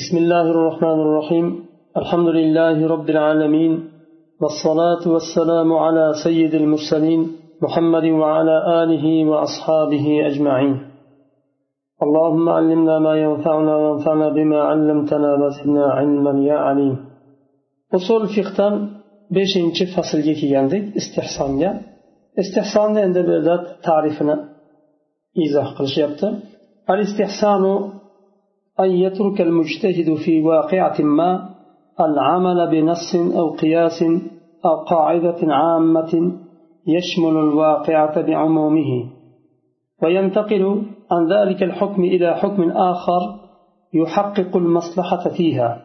بسم الله الرحمن الرحيم الحمد لله رب العالمين والصلاة والسلام على سيد المرسلين محمد وعلى آله وأصحابه أجمعين اللهم علمنا ما ينفعنا وانفعنا بما علمتنا وزدنا علما يا عليم usul fiqdan beshinchi faslga kelgandik istehsonga istehsonni endi bu yerda ta'rifini izoh qilishyapti. Al istehsonu أن يترك المجتهد في واقعة ما العمل بنص أو قياس أو قاعدة عامة يشمل الواقعة بعمومه. وينتقل عن ذلك الحكم إلى حكم آخر يحقق المصلحة فيها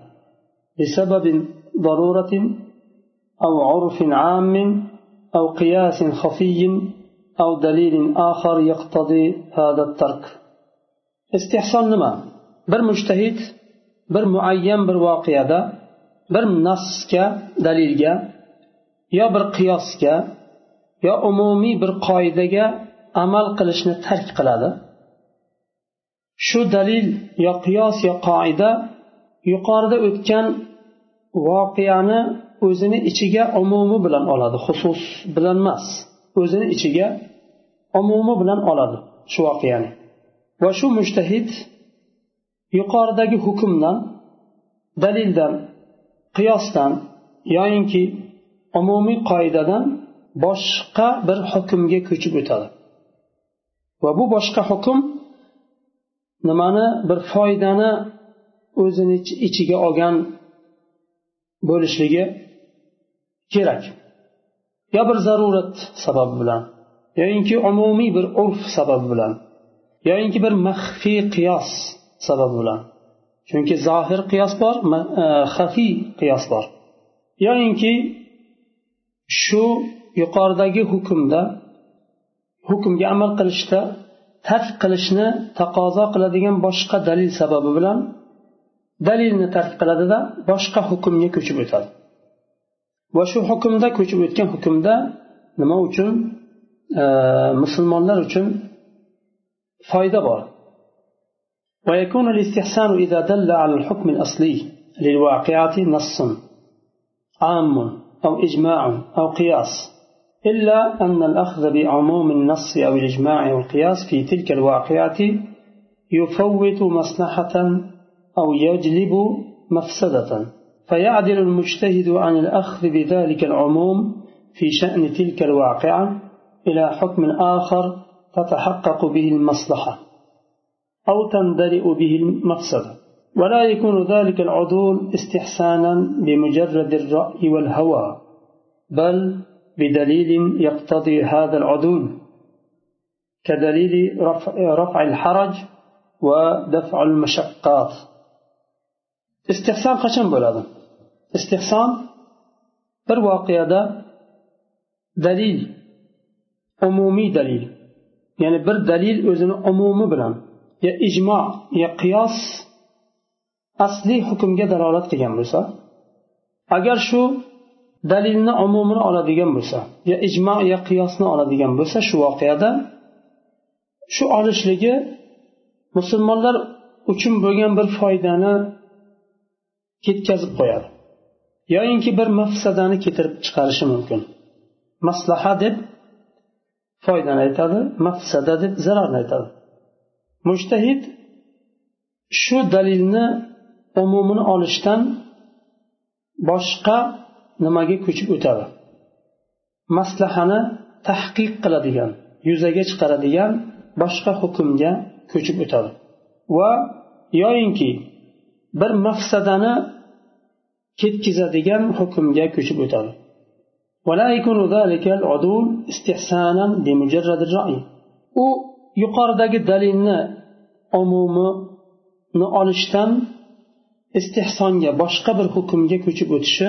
بسبب ضرورة أو عرف عام أو قياس خفي أو دليل آخر يقتضي هذا الترك. استحسان نما bir mushtahid bir muayyan bir voqeada bir nasga dalilga yo bir qiyosga yo umumiy bir qoidaga amal qilishni tark qiladi. Shu dalil yo qiyos yo qoida yuqorida o'tgan voqeani o'zini ichiga umumi bilan oladi xusus bilan emas o'zini ichiga umumi bilan oladi shu voqeani. Va shu mushtahid yuqoridagi hukmdan dalildan qiyosdan yoyinki umumiy qoidadan boshqa bir hukmga ko'chib o'tadi. Va bu boshqa hukm nimani bir foydani o'zini ichiga olgan bo'lishligi kerak. Yo bir zarurat sababi bilan yoyinki umumiy bir urf sababi bilan yoyinki bir maxfiy qiyos sababi bilan. Chunki zohir qiyos bor e, xafiy qiyos bor. Yoyinki shu yuqoridagi hukmda hukmga amal qilishda tark qilishni taqozo qiladigan boshqa dalil sababi bilan dalilni tark qiladida boshqa hukmga ko'chib o'tadi. Va shu hukmda ko'chib o'tgan hukmda nima uchun? E, musulmonlar uchun foyda bor. ويكون الاستحسان إذا دل على الحكم الأصلي للواقعة نص عام أو إجماع أو قياس إلا أن الأخذ بعموم النص أو الإجماع أو القياس في تلك الواقعة يفوت مصلحة أو يجلب مفسدة. فيعدل المجتهد عن الأخذ بذلك العموم في شأن تلك الواقعة إلى حكم آخر تتحقق به المصلحة. أو تندرئ به المفسدة ولا يكون ذلك العدول استحسانا بمجرد الرأي والهوى بل بدليل يقتضي هذا العدول كدليل رفع, رفع الحرج ودفع المشقات. istehson qachon bo'ladi istehson bir voqeada dalil umumiy dalil ya'ni bir dalil o'zini umumi bilan ya ijmo yo qiyos asliy hukmga dalolat qilgan bo'lsa agar shu dalilni umumini oladigan bo'lsa ya ijmo yo qiyosni oladigan bo'lsa shu voqeada shu olishligi musulmonlar uchun bo'lgan bir foydani ketkazib qo'yadi. Yoyinki bir mafsadani keltirib chiqarishi mumkin. Maslaha deb foydani aytadi mafsada deb zararni aytadi. Mushtahid shu dalilni umumini olishdan boshqa nimaga ko'chib o'tadi? Maslahani tahqiq qiladigan yuzaga chiqaradigan boshqa hukmga ko'chib o'tadi. Va yoyinki bir mafsadani ketkazadigan hukmga ko'chib o'tadi. U yuqoridagi dalilni umumini olishdan istehsonga boshqa bir hukmga ko'chib o'tishi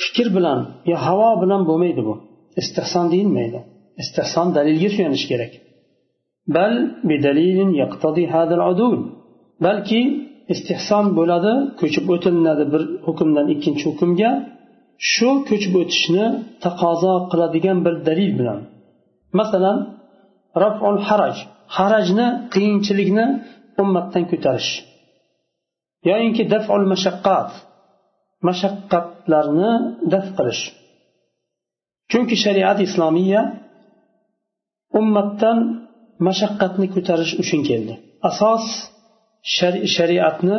fikr bilan yo havo bilan bo'lmaydi bu. Istehson deyilmaydi. Istehson dalilga suyanish kerak. Bal balki istehson bo'ladi ko'chib o'tilinadi bir hukmdan ikkinchi hukmga. Shu ko'chib o'tishni taqozo qiladigan bir dalil bilan. Masalan raful haraj. Harajni qiyinchilikni ummatdan ko'tarish. Yoyinki daful mashaqqat. Mashaqqatlarni daf qilish. Chunki shariat islomiya ummatdan mashaqqatni ko'tarish uchun keldi. Asos shariatni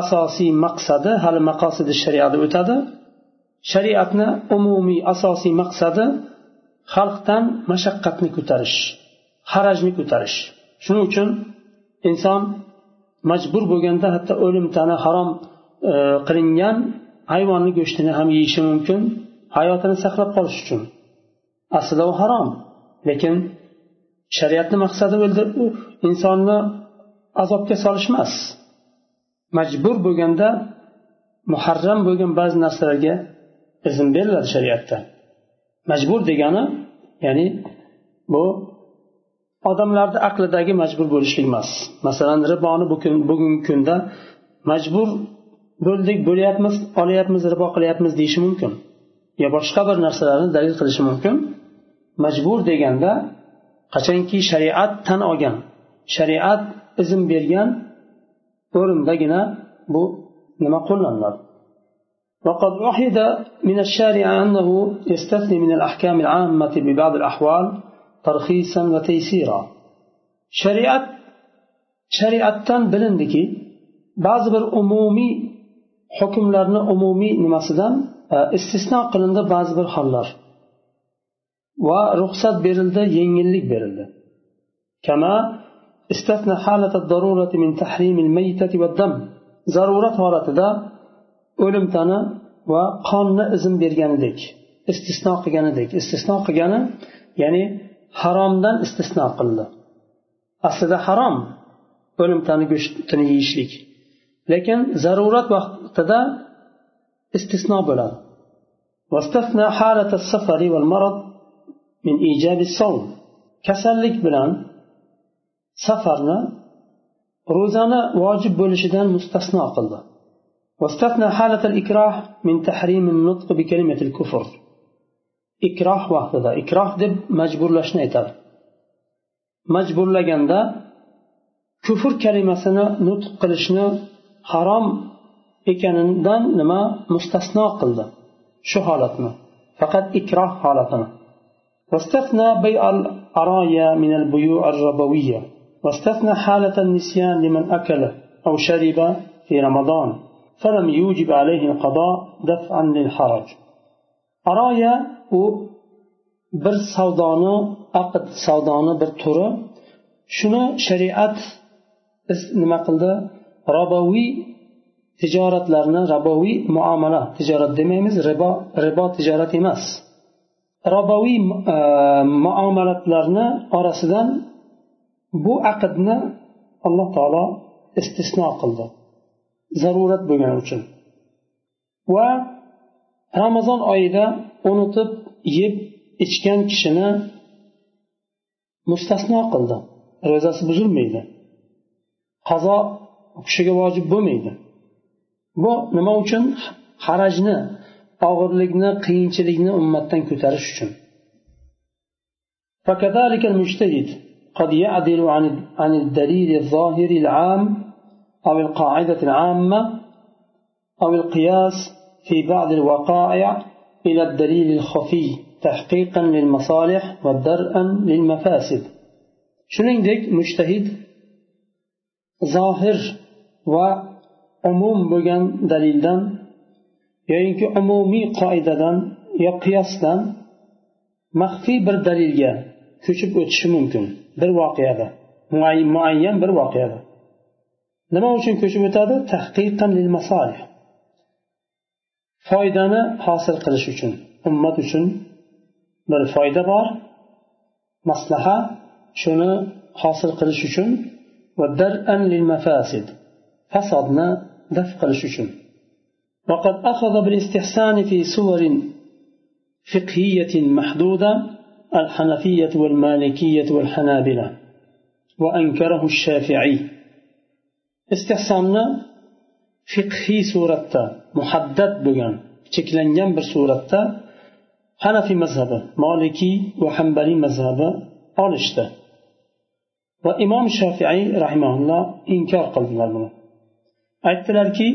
asosiy maqsadi hali maqosidi shariatda o'tadi. Shariatni umumiy asosiy maqsadi xalqdan mashaqqatni ko'tarish harajni ko'tarish. Shuning uchun inson majbur bo'lganda hatto o'lim tana harom e, qilingan hayvonni go'shtini ham yeyishi mumkin hayotini saqlab qolish uchun. Aslida u harom lekin shariatni maqsadi u insonni azobga solish emas majbur bo'lganda muharram bo'lgan ba'zi narsalarga izn beriladi shariatda. Majbur degani ya'ni bu odamlarni aqlidagi majbur bo'lishlik emas. Masalan riboni bugungi kunda majbur bo'ldik bo'lyapmiz olyapmiz ribo qilyapmiz deyishi mumkin. Yo boshqa bir narsalarni dalil qilishi mumkin. Majbur deganda qachonki shariat tan olgan shariat izn bergan o'rindagina bu nima qo'llaniladi? وقد عهد من الشارع أنه يستثني من الأحكام العامة ببعض الأحوال ترخيصا وتيسيرا. شريعة شريعة بلندك بعض الأمومي حكم لرنا أمومي نمسدا آه، استثناء قلند بعض الحلر ورخصة برلد ينجلك برلد كما استثنى حالة الضرورة من تحريم الميتة والدم. ضرورة حالة o'lim tani va qonni izn berganidek istisno qilganidek istisno qilgani ya'ni haromdan istisno qildi aslida harom o'lim tani go'shtini yeyishlik lekin zarurat vaqtida istisno bo'ladi واستثنى حالة السفر والمرض من إيجاب الصوم kasallik bilan safarni ro'zani vojib bo'lishidan mustasno qildi واستثنى حالة الإكراه من تحريم النطق بكلمة الكفر. إكراه وحده إكراه دب مجبور لشنيتا مجبور لجندا كفر كلمة سنة نطق لشنا حرام إكراه حالة واستثنى بيع العرايا من البيوع الربوية. واستثنى حالة النسيان لمن أكل أو شرب في رمضان. فلم يوجب عليه القضاء دفعا للحرج أرايا u bir savdoni aqd savdoni bir turi shuni shariat nima qildi raboviy tijoratlarni raboviy muomala tijorat demaymiz ribo ribo tijorat emas raboviy e, muomalatlarni orasidan bu aqdni alloh taolo istisno qildi zarurat bo'lgani uchun va ramazon oyida unutib yeb ichgan kishini mustasno qildi ro'zasi buzilmaydi qazo u kishiga vojib bo'lmaydi bu nima uchun harajni og'irlikni qiyinchilikni ummatdan ko'tarish uchun فكذلك المجتهد قد يعدل عن عن الدليل الظاهر العام أو القاعدة العامة أو القياس في بعض الوقائع إلى الدليل الخفي تحقيقا للمصالح ودرءا للمفاسد shuningdek mushtahid zohir va umum bo'lgan dalildan yoyinki umumiy qoidadan yo qiyosdan maxfiy bir dalilga ko'chib o'tishi mumkin bir voqeada muayyan bir voqeada nima uchun ko'chib o'tadi tahqiqan lil masolih foydani hosil qilish uchun ummat uchun bir foyda bor maslaha shuni hosil qilish uchun va dar'an lil mafasid fasodni daf qilish uchun وقد أخذ بالاستحسان في صور فقهية محدودة الحنفية والمالكية والحنابلة وأنكره الشافعي istehsonni fiqhiy suratda muhaddad bo'lgan cheklangan bir suratda hanafiy mazhabi molikiy va hambaliy mazhabi olishdi. Va imom shofiiy rahimaulloh inkor qildilar buni. Aytdilarki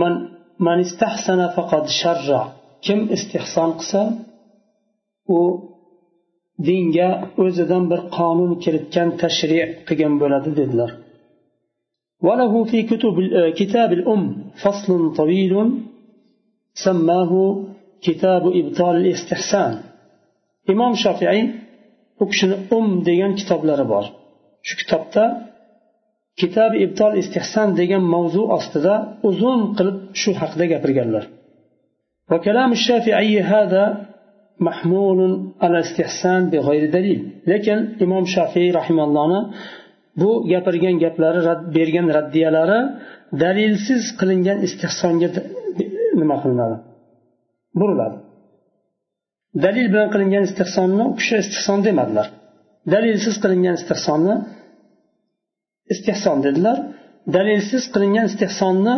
man man istahsana faqad sharra. Kim istehson qilsa u dinga o'zidan bir qonun kiritgan tashri qilgan bo'ladi dedilar. وله في كتب كتاب الأم فصل طويل سماه كتاب إبطال الاستحسان إمام شافعي أكشن أم ديان كتاب لربار شو كتابتا كتاب إبطال استحسان ديان موضوع أصلا أظن قلب شو حق ديان برجالر وكلام الشافعي هذا محمول على استحسان بغير دليل لكن إمام شافعي رحمه الله bu gapirgan gaplari bergan raddiyalari dalilsiz qilingan istehsonga nima qilinadi? Buriladi. Dalil bilan qilingan istehsonni u kishi istehson demadilar. Dalilsiz qilingan istehsonni istehson dedilar. Dalilsiz qilingan istehsonni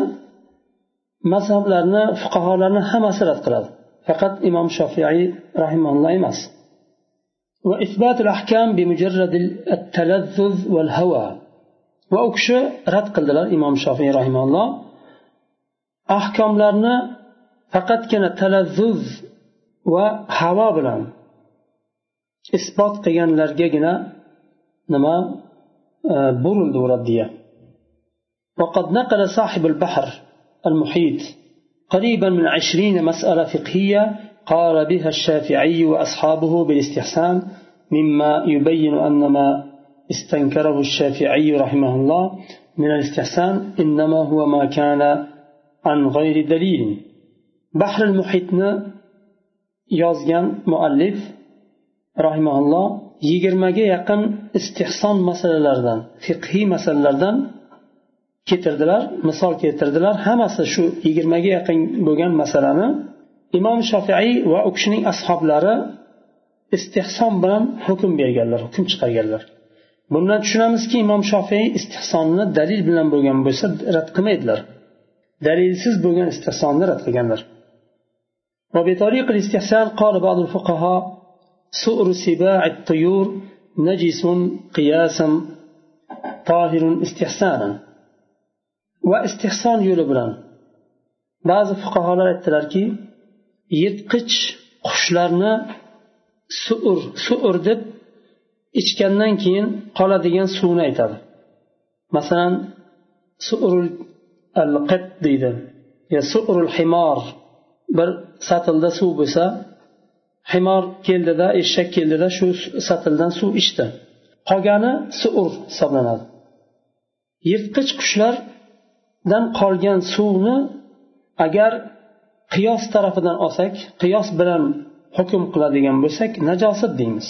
mazhablarni fuqarolarni hammasi rad qiladi. Faqat imom shofiiy rahimalloh emas. وإثبات الأحكام بمجرد التلذذ والهوى. وأكشى رد قلد الإمام الشافعي رحمه الله. أحكام لنا فقط كان تلذذ وهوى بلان. إثبات قيان لرقنا نما آه، برل وردية وقد نقل صاحب البحر المحيط قريبا من عشرين مسألة فقهية قال بها الشافعي وأصحابه بالاستحسان مما يبين أن ما استنكره الشافعي رحمه الله من الاستحسان إنما هو ما كان عن غير دليل بحر المحيط يازغان مؤلف رحمه الله yigirmaga yaqin istehson masalalardan fiqhiy masalalardan keltirdilar misol keltirdilar hammasi shu yigirmaga yaqin bo'lgan masalani imom shofiiy va u kishining ashoblari istehson bilan hukm berganlar hukm chiqarganlar bundan tushunamizki imom shofiy istehsonni dalil bilan bo'lgan bo'lsa rad qilmaydilar dalilsiz bo'lgan istehsonni rad qilganlar وبطريق الاستحسان قال بعض الفقهاء سؤر سباع الطيور نجس قياسا طاهر استحسانا واستحسان yo'li bilan ba'zi fuqarolar aytdilarki yirtqich qushlarni suur suur deb ichgandan keyin qoladigan suvni aytadi. Masalan suurul al qat deydi. Yo suurul himor. Bir satilda suv bo'lsa himor keldida eshak keldida shu satildan suv ichdi. Qolgani suur hisoblanadi. Yirtqich qushlardan qolgan suvni agar qiyos tarafidan olsak qiyos bilan hukm qiladigan bo'lsak najosat deymiz.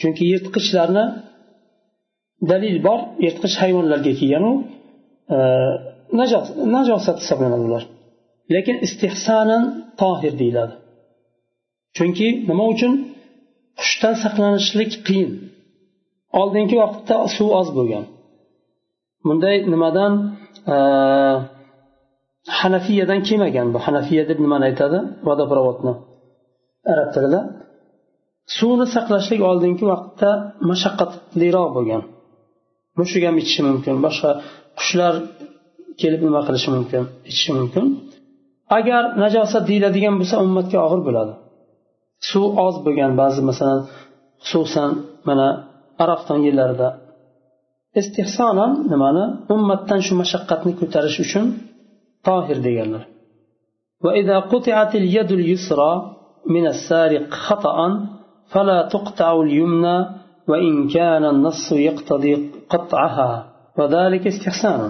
Chunki yirtqichlarni dalil bor yirtqich hayvonlarga kelganu e, najosat hisoblanadi ular. Lekin istehsonan tohir deyiladi. Chunki nima uchun? Qushdan saqlanishlik qiyin. Oldingi vaqtda suv oz bo'lgan. Bunday nimadan e, hanafiyadan kelmagan bu? Hanafiya deb nimani aytadi? Vodoprovodni arab tilida. Suvni saqlashlik oldingi vaqtda mashaqqatliroq bo'lgan. Mushuk ham ichishi mumkin boshqa qushlar kelib nima qilishi mumkin ichishi mumkin. Agar najosat deyiladigan bo'lsa ummatga og'ir bo'ladi. Suv oz bo'lgan ba'zi masalan xususan mana arafton yillarida istehsonan nimani? Ummatdan shu mashaqqatni ko'tarish uchun tohir deganlar وإذا قطعت اليد اليسرى من السارق خطأ فلا تقطع اليمنى وإن كان النص يقتضي قطعها وذلك استحسان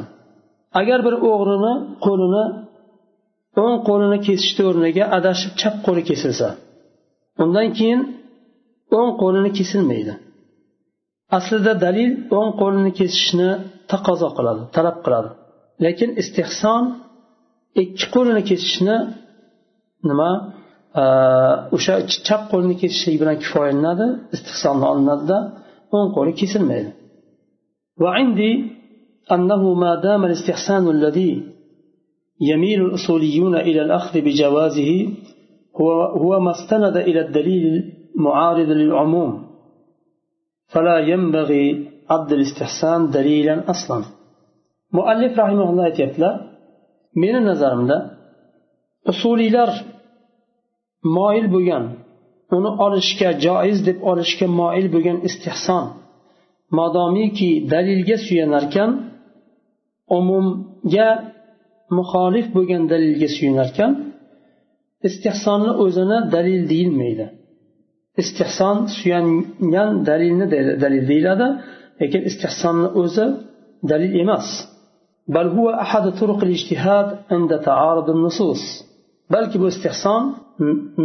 agar bir o'g'rini qo'lini o'ng qo'lini kesishni o'rniga adashib chap qo'li kesilsa undan keyin o'ng qo'lini kesilmaydi aslida dalil o'ng qo'lini kesishni taqozo qiladi talab qiladi lekin istehson ikki qo'lini kesishni nima e, o'sha chap qo'lini kesishlik bilan kifoyalanadi istihsonni olinadida o'ng qo'li kesilmaydi. وعندي أنه ما دام الاستحسان الذي يميل الأصوليون إلى الأخذ بجوازه هو, هو ما استند إلى الدليل المعارض للعموم فلا ينبغي عبد الاستحسان دليلا أصلا مؤلف رحمه الله يتلأ meni nazarimda usuliylar moyil bo'lgan uni olishga joiz deb olishga moyil bo'lgan istehson modomiki dalilga suyanarkan umumga muxolif bo'lgan dalilga suyanarkan istehsonni o'zini dalil deyilmaydi. Istehson suyangan dalilni dalil deyiladi lekin istehsonni o'zi dalil emas. بل هو أحد طرق الاجتهاد عند تعارض النصوص balki bu istehson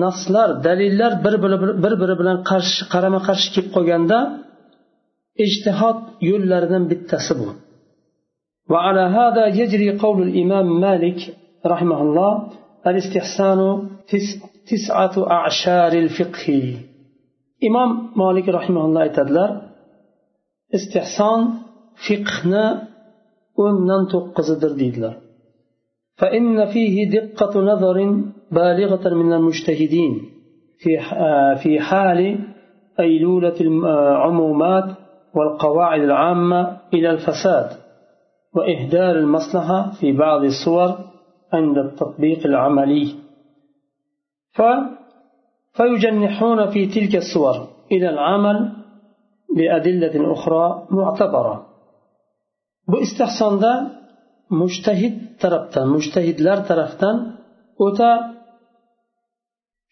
naslar dalillar bir biri bir biri bilan qarshi qarama qarshi kelib qolganda ijtihod yo'llaridan bittasi bu وعلى هذا يجري قول الإمام مالك رحمه الله الاستحسان تسعة أعشار الفقه إمام مالك رحمه الله aytadilar istehson fiqhni o'ndan to'qqizidir deydilar. فإن فيه دقة نظر بالغة من المجتهدين في في حال أيلولة العمومات والقواعد العامة إلى الفساد وإهدار المصلحة في بعض الصور عند التطبيق العملي ف فيجنحون في تلك الصور إلى العمل بأدلة أخرى معتبرة bu istehsonda mushtahid tarafdan mushtahidlar tarafdan o'ta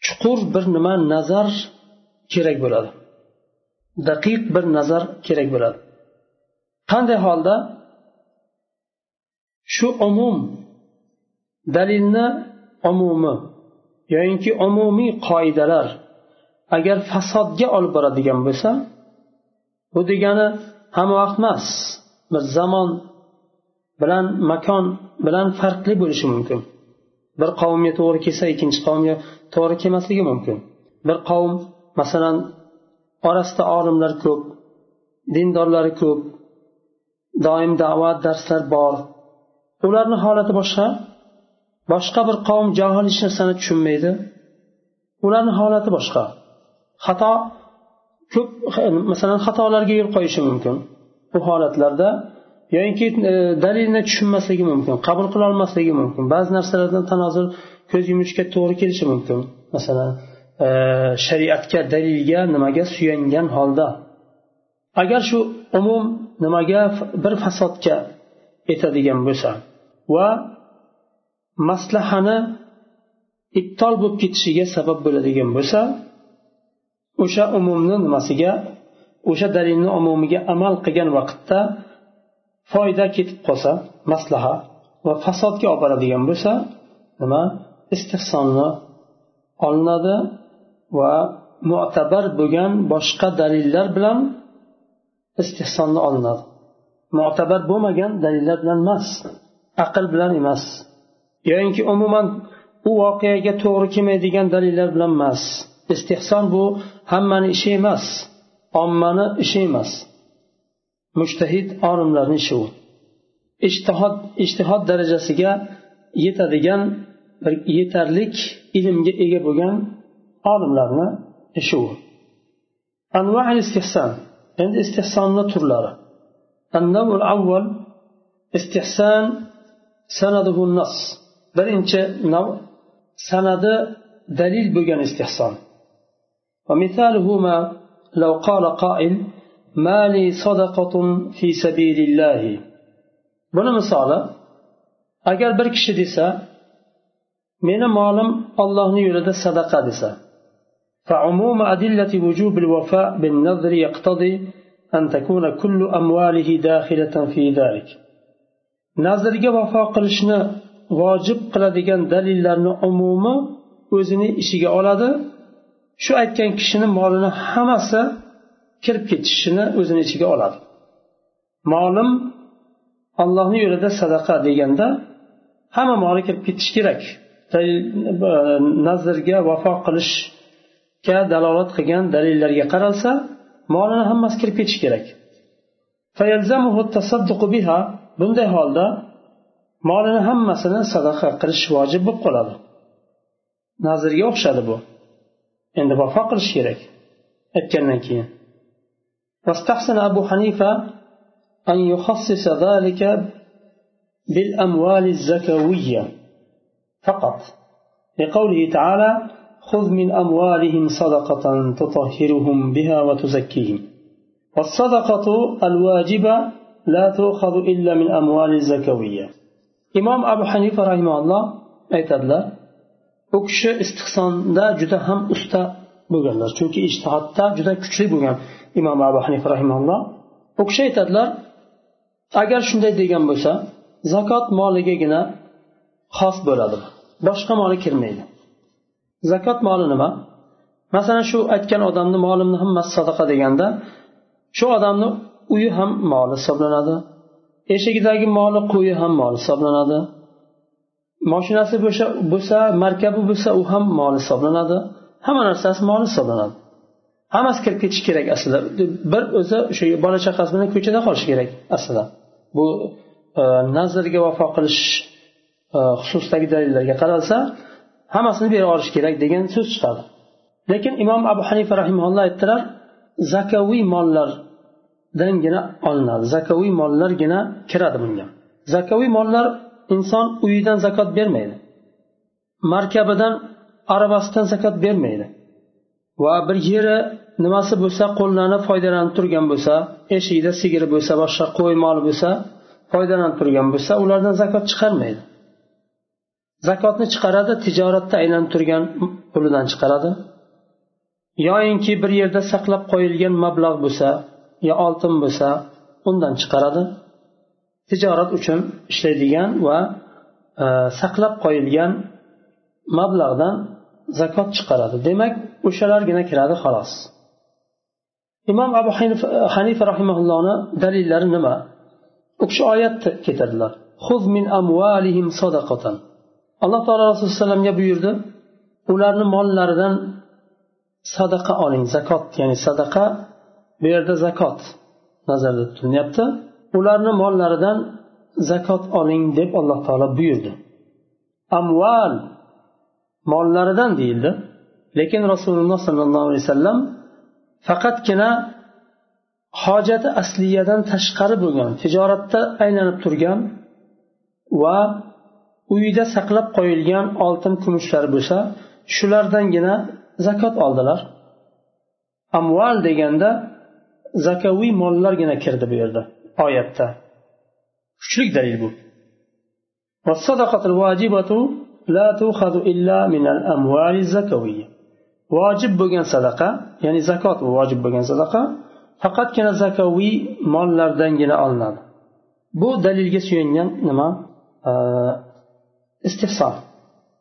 chuqur bir nima nazar kerak bo'ladi. Daqiq bir nazar kerak bo'ladi. Qanday holda? Shu umum dalilni umumi yoyinki umumiy qoidalar agar fasodga olib boradigan bo'lsa bu degani hamma vaqt emas. Va zamon bilan makon bilan farqli bo'lishi mumkin. Bir qavmga to'g'ri kelsa ikkinchi qavmga to'g'ri kelmasligi mumkin. Bir qavm masalan orasida olimlar ko'p dindorlari ko'p doim da'vat darslar bor. Ularni holati boshqa. Boshqa bir qavm johil hech narsani tushunmaydi. Ularni holati boshqa. Xato ko'p masalan xatolarga yo'l qo'yishi mumkin. Bu holatlarda yoinki e, dalilni tushunmasligi mumkin qabul qilolmasligi mumkin. Ba'zi narsalardan tanozul ko'z yumishga to'g'ri kelishi mumkin. Masalan e, shariatga dalilga nimaga suyangan holda. Agar shu umum nimaga bir fasodga etadigan bo'lsa va maslahani ibtol bo'lib ketishiga sabab bo'ladigan bo'lsa o'sha umumni nimasiga o'sha dalilni umumiga amal qilgan vaqtda foyda ketib qolsa maslaha va fasodga olib boradigan bo'lsa nima? Istehsonni olinadi va mo'tabar bo'lgan boshqa dalillar bilan istehsonni olinadi. Mo'tabar bo'lmagan dalillar bilan emas aql bilan emas. Yoyinki umuman u voqeaga to'g'ri kelmaydigan dalillar bilan emas. Istehson bu hammani ishi emas. ommani ishi emas. Mushtahid olimlarni ishi u ishtihod ishtihod darajasiga yetadigan bir yetarlik ilmga ega bo'lgan olimlarni ishi u anva endi istehsonni turlari. Annavul avval istihson sanaduhu nas birinchi nav sanadi dalil bo'lgan istihson. لو قال قائل ما لي صدقة في سبيل الله buni misoli agar bir kishi desa meni molim ollohni yo'lida sadaqa desa فعموم أدلة وجوب الوفاء بالنذر يقتضي أن تكون كل أمواله داخلة في ذلك nazrga vafo qilishni vojib qiladigan dalillarni umumi o'zini ishiga oladi Shu aytgan kishini molini hammasi kirib ketishini o'zini ichiga oladi. Molim ollohni yo'lida sadaqa deganda hamma moli kirib ketishi kerak. E, nazrga vafo qilishga dalolat qilgan dalillarga qaralsa molini hammasi kirib ketishi kerak. Bunday holda molini hammasini sadaqa qilish vojib bo'lib qoladi. Nazrga o'xshadi bu. Endi vafo qilish kerak aytgandan keyin واستحسن أبو حنيفة أن يخصص ذلك بالأموال الزكوية فقط. لقوله تعالى خذ من أموالهم صدقة تطهرهم بها وتزكيهم والصدقة الواجبة لا تؤخذ إلا من أموال الزكوية. إمام أبو حنيفة رحمه الله aytadilar u kishi istihsonda juda ham usta bo'lganlar chunki ishtihodda juda kuchli bo'lgan imom abu hanifa rahimalloh u kishi aytadilar agar shunday degan bo'lsa zakot moligagina xos bo'ladi boshqa moli kirmaydi. Zakot moli nima? Masalan shu aytgan odamni molimni hammasi sadaqa deganda shu odamni uyi ham moli hisoblanadi eshigidagi moli qo'yi ham mol hisoblanadi moshinasi bo'lsa markabi bo'lsa u ham mol hisoblanadi. Hamma narsasi mol hisoblanadi. Hammasi kirib ketishi kerak aslida. Bir o'zi shu bola chaqasi bilan ko'chada qolishi kerak aslida. Bu e, nazrga vafo qilish e, xususidagi dalillarga qaralsa hammasini berib yuborish kerak degan so'z chiqadi. Lekin imom abu hanifa rahimulloh aytdilar zakaviy mollardangina olinadi. Zakaviy mollargina kiradi bunga. Zakaviy mollar inson uyidan zakot bermaydi. Markabidan arabasidan zakot bermaydi. Va bir yeri nimasi bo'lsa qo'llanib foydalanib turgan bo'lsa eshigida sigiri bo'lsa boshqa qo'y moli bo'lsa foydalanib turgan bo'lsa ulardan zakot chiqarmaydi. Zakotni chiqaradi tijoratda aylanib turgan pulidan chiqaradi. Yoyinki bir yerda saqlab qo'yilgan mablag' bo'lsa yo oltin bo'lsa undan chiqaradi. Tijorat uchun ishlaydigan va e, saqlab qo'yilgan mablag'dan zakot chiqaradi. Demak o'shalargina kiradi xolos. Imom abu hanifa rahimaullohni dalillari nima? U kishi oyatni keltirdilar. Alloh taolo rasululloh alayhi vasallamga buyurdi ularni mollaridan sadaqa oling. Zakot ya'ni sadaqa bu yerda zakot nazarda tutilyapti. Ularni mollaridan zakot oling deb alloh taolo buyurdi. Amval mollaridan deyildi. Lekin rasululloh sollallohu alayhi vasallam faqatgina hojati asliyadan tashqari bo'lgan tijoratda aylanib turgan va uyida saqlab qo'yilgan oltin kumushlar bo'lsa shulardangina zakot oldilar. Amval deganda zakaviy mollargina kirdi bu yerda oyatda kuchli dalil bu vojib bo'lgan sadaqa ya'ni zakot vojib bo'lgan sadaqa faqatgina zakaviy mollardangina olinadi bu dalilga suyangan nima استفسار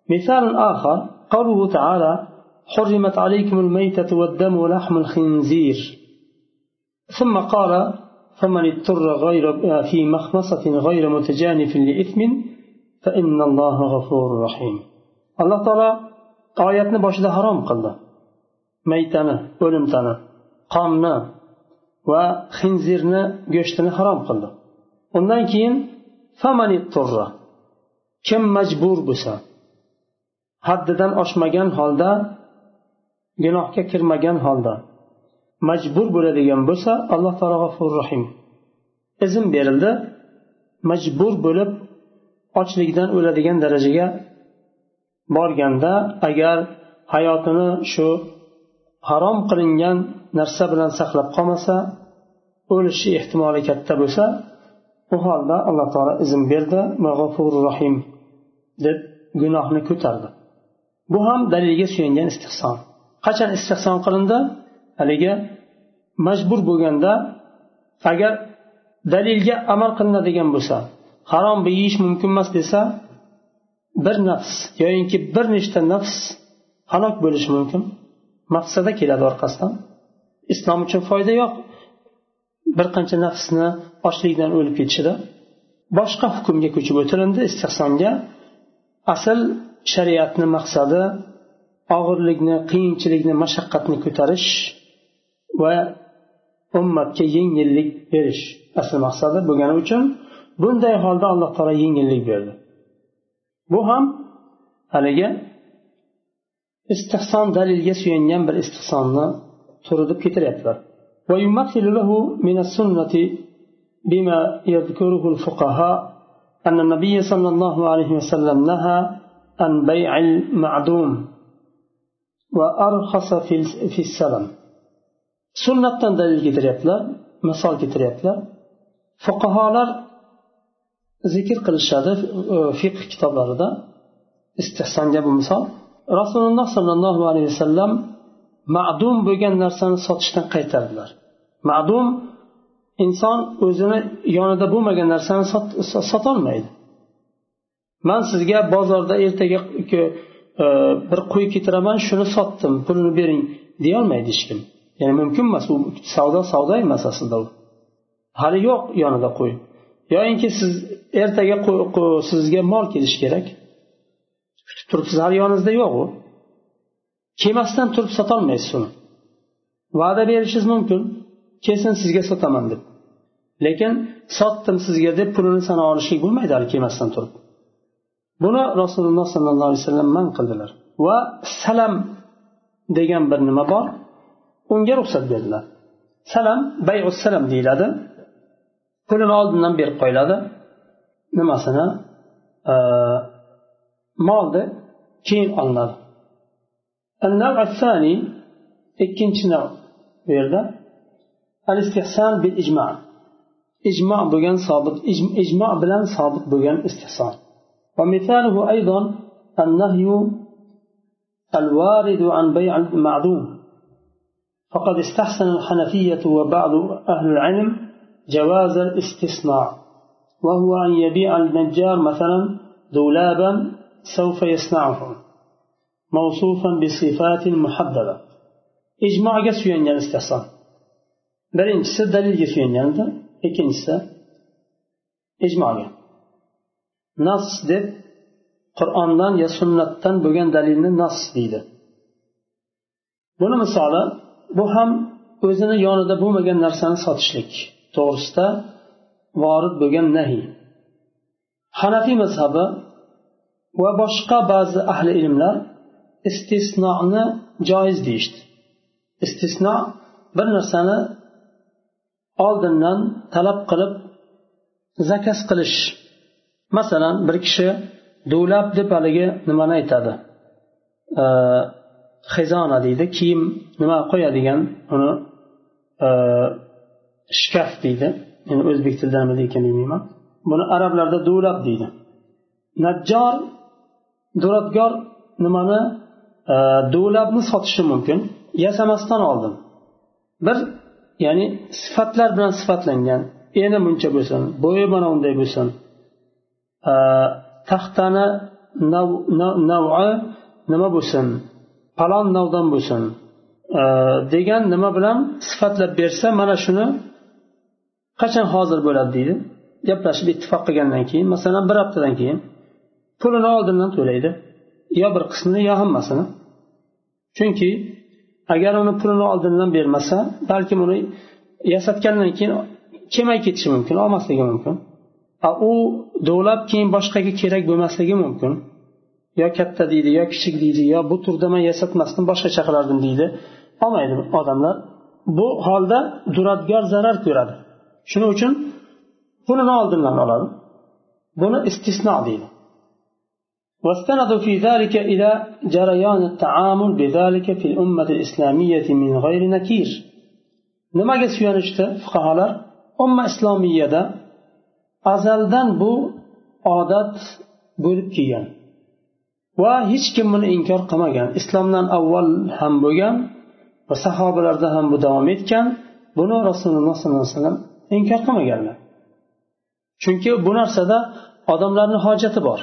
مثال آخر قوله تعالى حرمت عليكم الميتة والدم ولحم الخنزير ثم قال فمن اضطر غير في مخمصة غير متجانف لإثم فإن الله غفور رحيم الله تعالى oyatni boshida harom qildi maytani o'limtani qonni va xinzirni go'shtini harom qildi undan keyin kim majbur bo'lsa haddidan oshmagan holda gunohga kirmagan holda majbur bo'ladigan bo'lsa alloh taolo g'afur rohim. Izn berildi. Majbur bo'lib ochlikdan o'ladigan darajaga borganda agar hayotini shu harom qilingan narsa bilan saqlab qolmasa o'lishi ehtimoli katta bo'lsa u holda alloh taolo izn berdi mag'fur rohim deb gunohni ko'tardi. Bu ham dalilga suyangan istehson qachon istehson qilindi? Haligi majbur bo'lganda agar dalilga amal qilinadigan bo'lsa harom yeyish mumkin emas desa bir nafs yoyinki bir nechta nafs halok bo'lishi mumkin. Maqsada keladi orqasidan. Islom uchun foyda yo'q. Bir qancha nafsni ochlikdan o'lib ketishida. Boshqa hukmga ko'chib o'tilindi istehsonga asl shariatni maqsadi og'irlikni qiyinchilikni mashaqqatni ko'tarish va ummatga yengillik berish asl maqsadi bo'lgani uchun bunday holda alloh taolo yengillik berdi bu ham haligi istihson dalilga suyangan bir istihsonni turi deb keltiryaptilar ويمثل له من السنة بما يذكره الفقهاء أن النبي صلى الله عليه وسلم نهى عن بيع المعدوم وأرخص في السلم sunnatdan dalil keltiryaptilar misol keltiryaptilar fuqarolar zikr qilishadi e, fiqh kitoblarida. Istehsonga bu misol. Rasululloh sollallohu alayhi vasallam ma'dum bo'lgan narsani sotishdan qaytardilar. Ma'dum inson o'zini yonida bo'lmagan narsani sotolmaydi. Man sizga bozorda ertaga e, bir qo'y keltiraman shuni sotdim pulini bering deyolmaydi hech kim. Ya'ni mumkin emas u savdo savdo emas aslida u. Hali yo'q yonida qo'y. Yoyinki siz ertaga sizga mol kelishi kerak. Kutib turibsiz hali yoningizda yo'q u. Kelmasdan turib sotolmaysiz uni. Va'da berishingiz mumkin. Kelsin sizga sotaman deb. Lekin sotdim sizga deb pulini sana olishlik bo'lmaydi hali kelmasdan turib. Buni rasululloh sollallohu alayhi vasallam man qildilar. Va salam degan bir nima bor. Unga ruxsat berdilar salam bayu salam deyiladi pulini oldindan berib qo'yiladi nimasini molni keyin olinadi ikkinchi nav bu yerda al istihson bil ijmo ijmo bo'lgan sobit ijmo bilan sobit bo'lgan istihson ومثاله أيضا النهي الوارد عن بيع المعدوم فقد استحسن الحنفية وبعض أهل العلم جواز الاستصناع وهو أن يبيع النجار مثلا دولابا سوف يصنعه موصوفا بصفات محددة. إجمع قسوا أن الاستحسان بل إن دليل قسوا أن إجماع. نص دب قرآن يا سنة بغن دليل نص ديدا بنا مثالا bu ham o'zini yonida bo'lmagan narsani sotishlik. To'g'risida vorid bo'lgan nahiy hanafiy mazhabi va boshqa ba'zi ahli ilmlar istisnoni joiz deyishdi. Istisno bir narsani oldindan talab qilib zakaz qilish. Masalan bir kishi duvlab deb haligi nimani aytadi? Xizona deydi kiyim nima qo'yadigan uni e, shkaf deydi. Endi o'zbek tilida nima ekan bilmayman buni arablarda duvlab deydi. Najjor duradgor nimani e, duvlabni sotishi mumkin. Yasamasdan oldin bir ya'ni sifatlar bilan sifatlangan eni buncha bo'lsin bo'yi mana unday bo'lsin. E, taxtani navi nima bo'lsin? Falon navdan bo'lsin. Degan nima bilan sifatlab bersa mana shuni qachon hozir bo'ladi deydi. Gaplashib ittifoq qilgandan keyin masalan bir haftadan keyin pulini oldindan to'laydi. Yo bir qismini yo hammasini. Chunki agar uni pulini oldindan bermasa balkim uni yasatgandan keyin kelmay ketishi mumkin olmasligi mumkin. U dovlab keyin boshqaga kerak bo'lmasligi mumkin. yo katta deydi yo kichik deydi yo bu turda man yasatmasdan boshqacha qilardim deydi olmaydi odamlar bu holda duradgor zarar ko'radi shuning uchun pulini oldindan oladi buni istisno deydi واستندوا في ذلك إلى جريان التعامل بذلك في الأمة الإسلامية من غير نكير nimaga suyanishdi fuqarolar umma islomiyada azaldan bu odat bo'lib kelgan Va hech kim buni inkor qilmagan. Islomdan avval ham bo'lgan va sahobalarda ham bu davom etgan. Buni rasululloh sollallohu alayhi vasallam inkor qilmaganlar. Chunki bu narsada odamlarni hojati bor.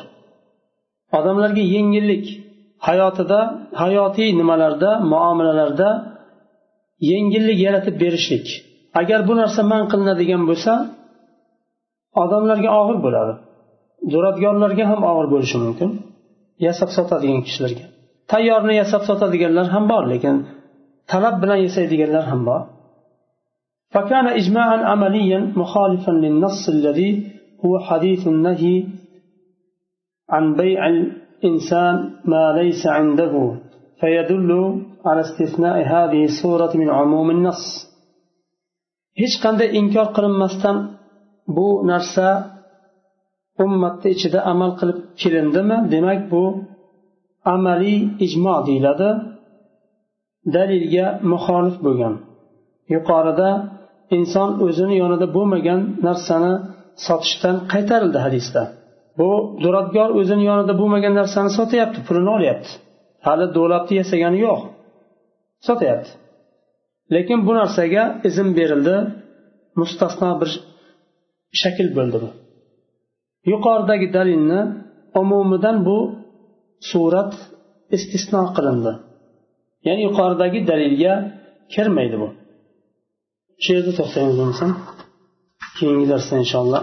Odamlarga yengillik hayotida hayotiy nimalarda muomalalarda yengillik yaratib berishlik. Agar bu narsa man qilinadigan bo'lsa odamlarga og'ir bo'ladi. Duradgorlarga ham og'ir bo'lishi mumkin. yasab sotadigan kishilarga tayyorni yasab sotadiganlar ham bor lekin talab bilan yasaydiganlar ham bor فكان إجماعا عمليا مخالفا للنص الذي هو حديث النهي عن بيع الإنسان ما ليس عنده فيدل على استثناء هذه السورة من عموم النص hech qanday inkor qilinmasdan bu narsa ummatni ichida amal qilib kelindimi? Demak bu amaliy ijmo deyiladi. Dalilga muxolif bo'lgan. Yuqorida inson o'zini yonida bo'lmagan narsani sotishdan qaytarildi hadisda. Bu duradgor o'zini yonida bo'lmagan narsani sotyapti pulini olyapti. Hali do'labni yasagani yo'q. Sotyapti. Lekin bu narsaga izn berildi mustasno bir shakl bo'ldi bu. yuqoridagi dalilni umumidan bu surat istisno qilindi ya'ni yuqoridagi dalilga kirmaydi bu shu yerda to'xtaymiz bo'lmasam keyingi darsda inshaalloh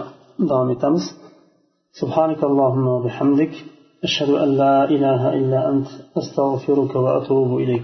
davom etamiz سبحانك اللهم وبحمدك أشهد أن لا إله إلا أنت أستغفرك وأتوب إليك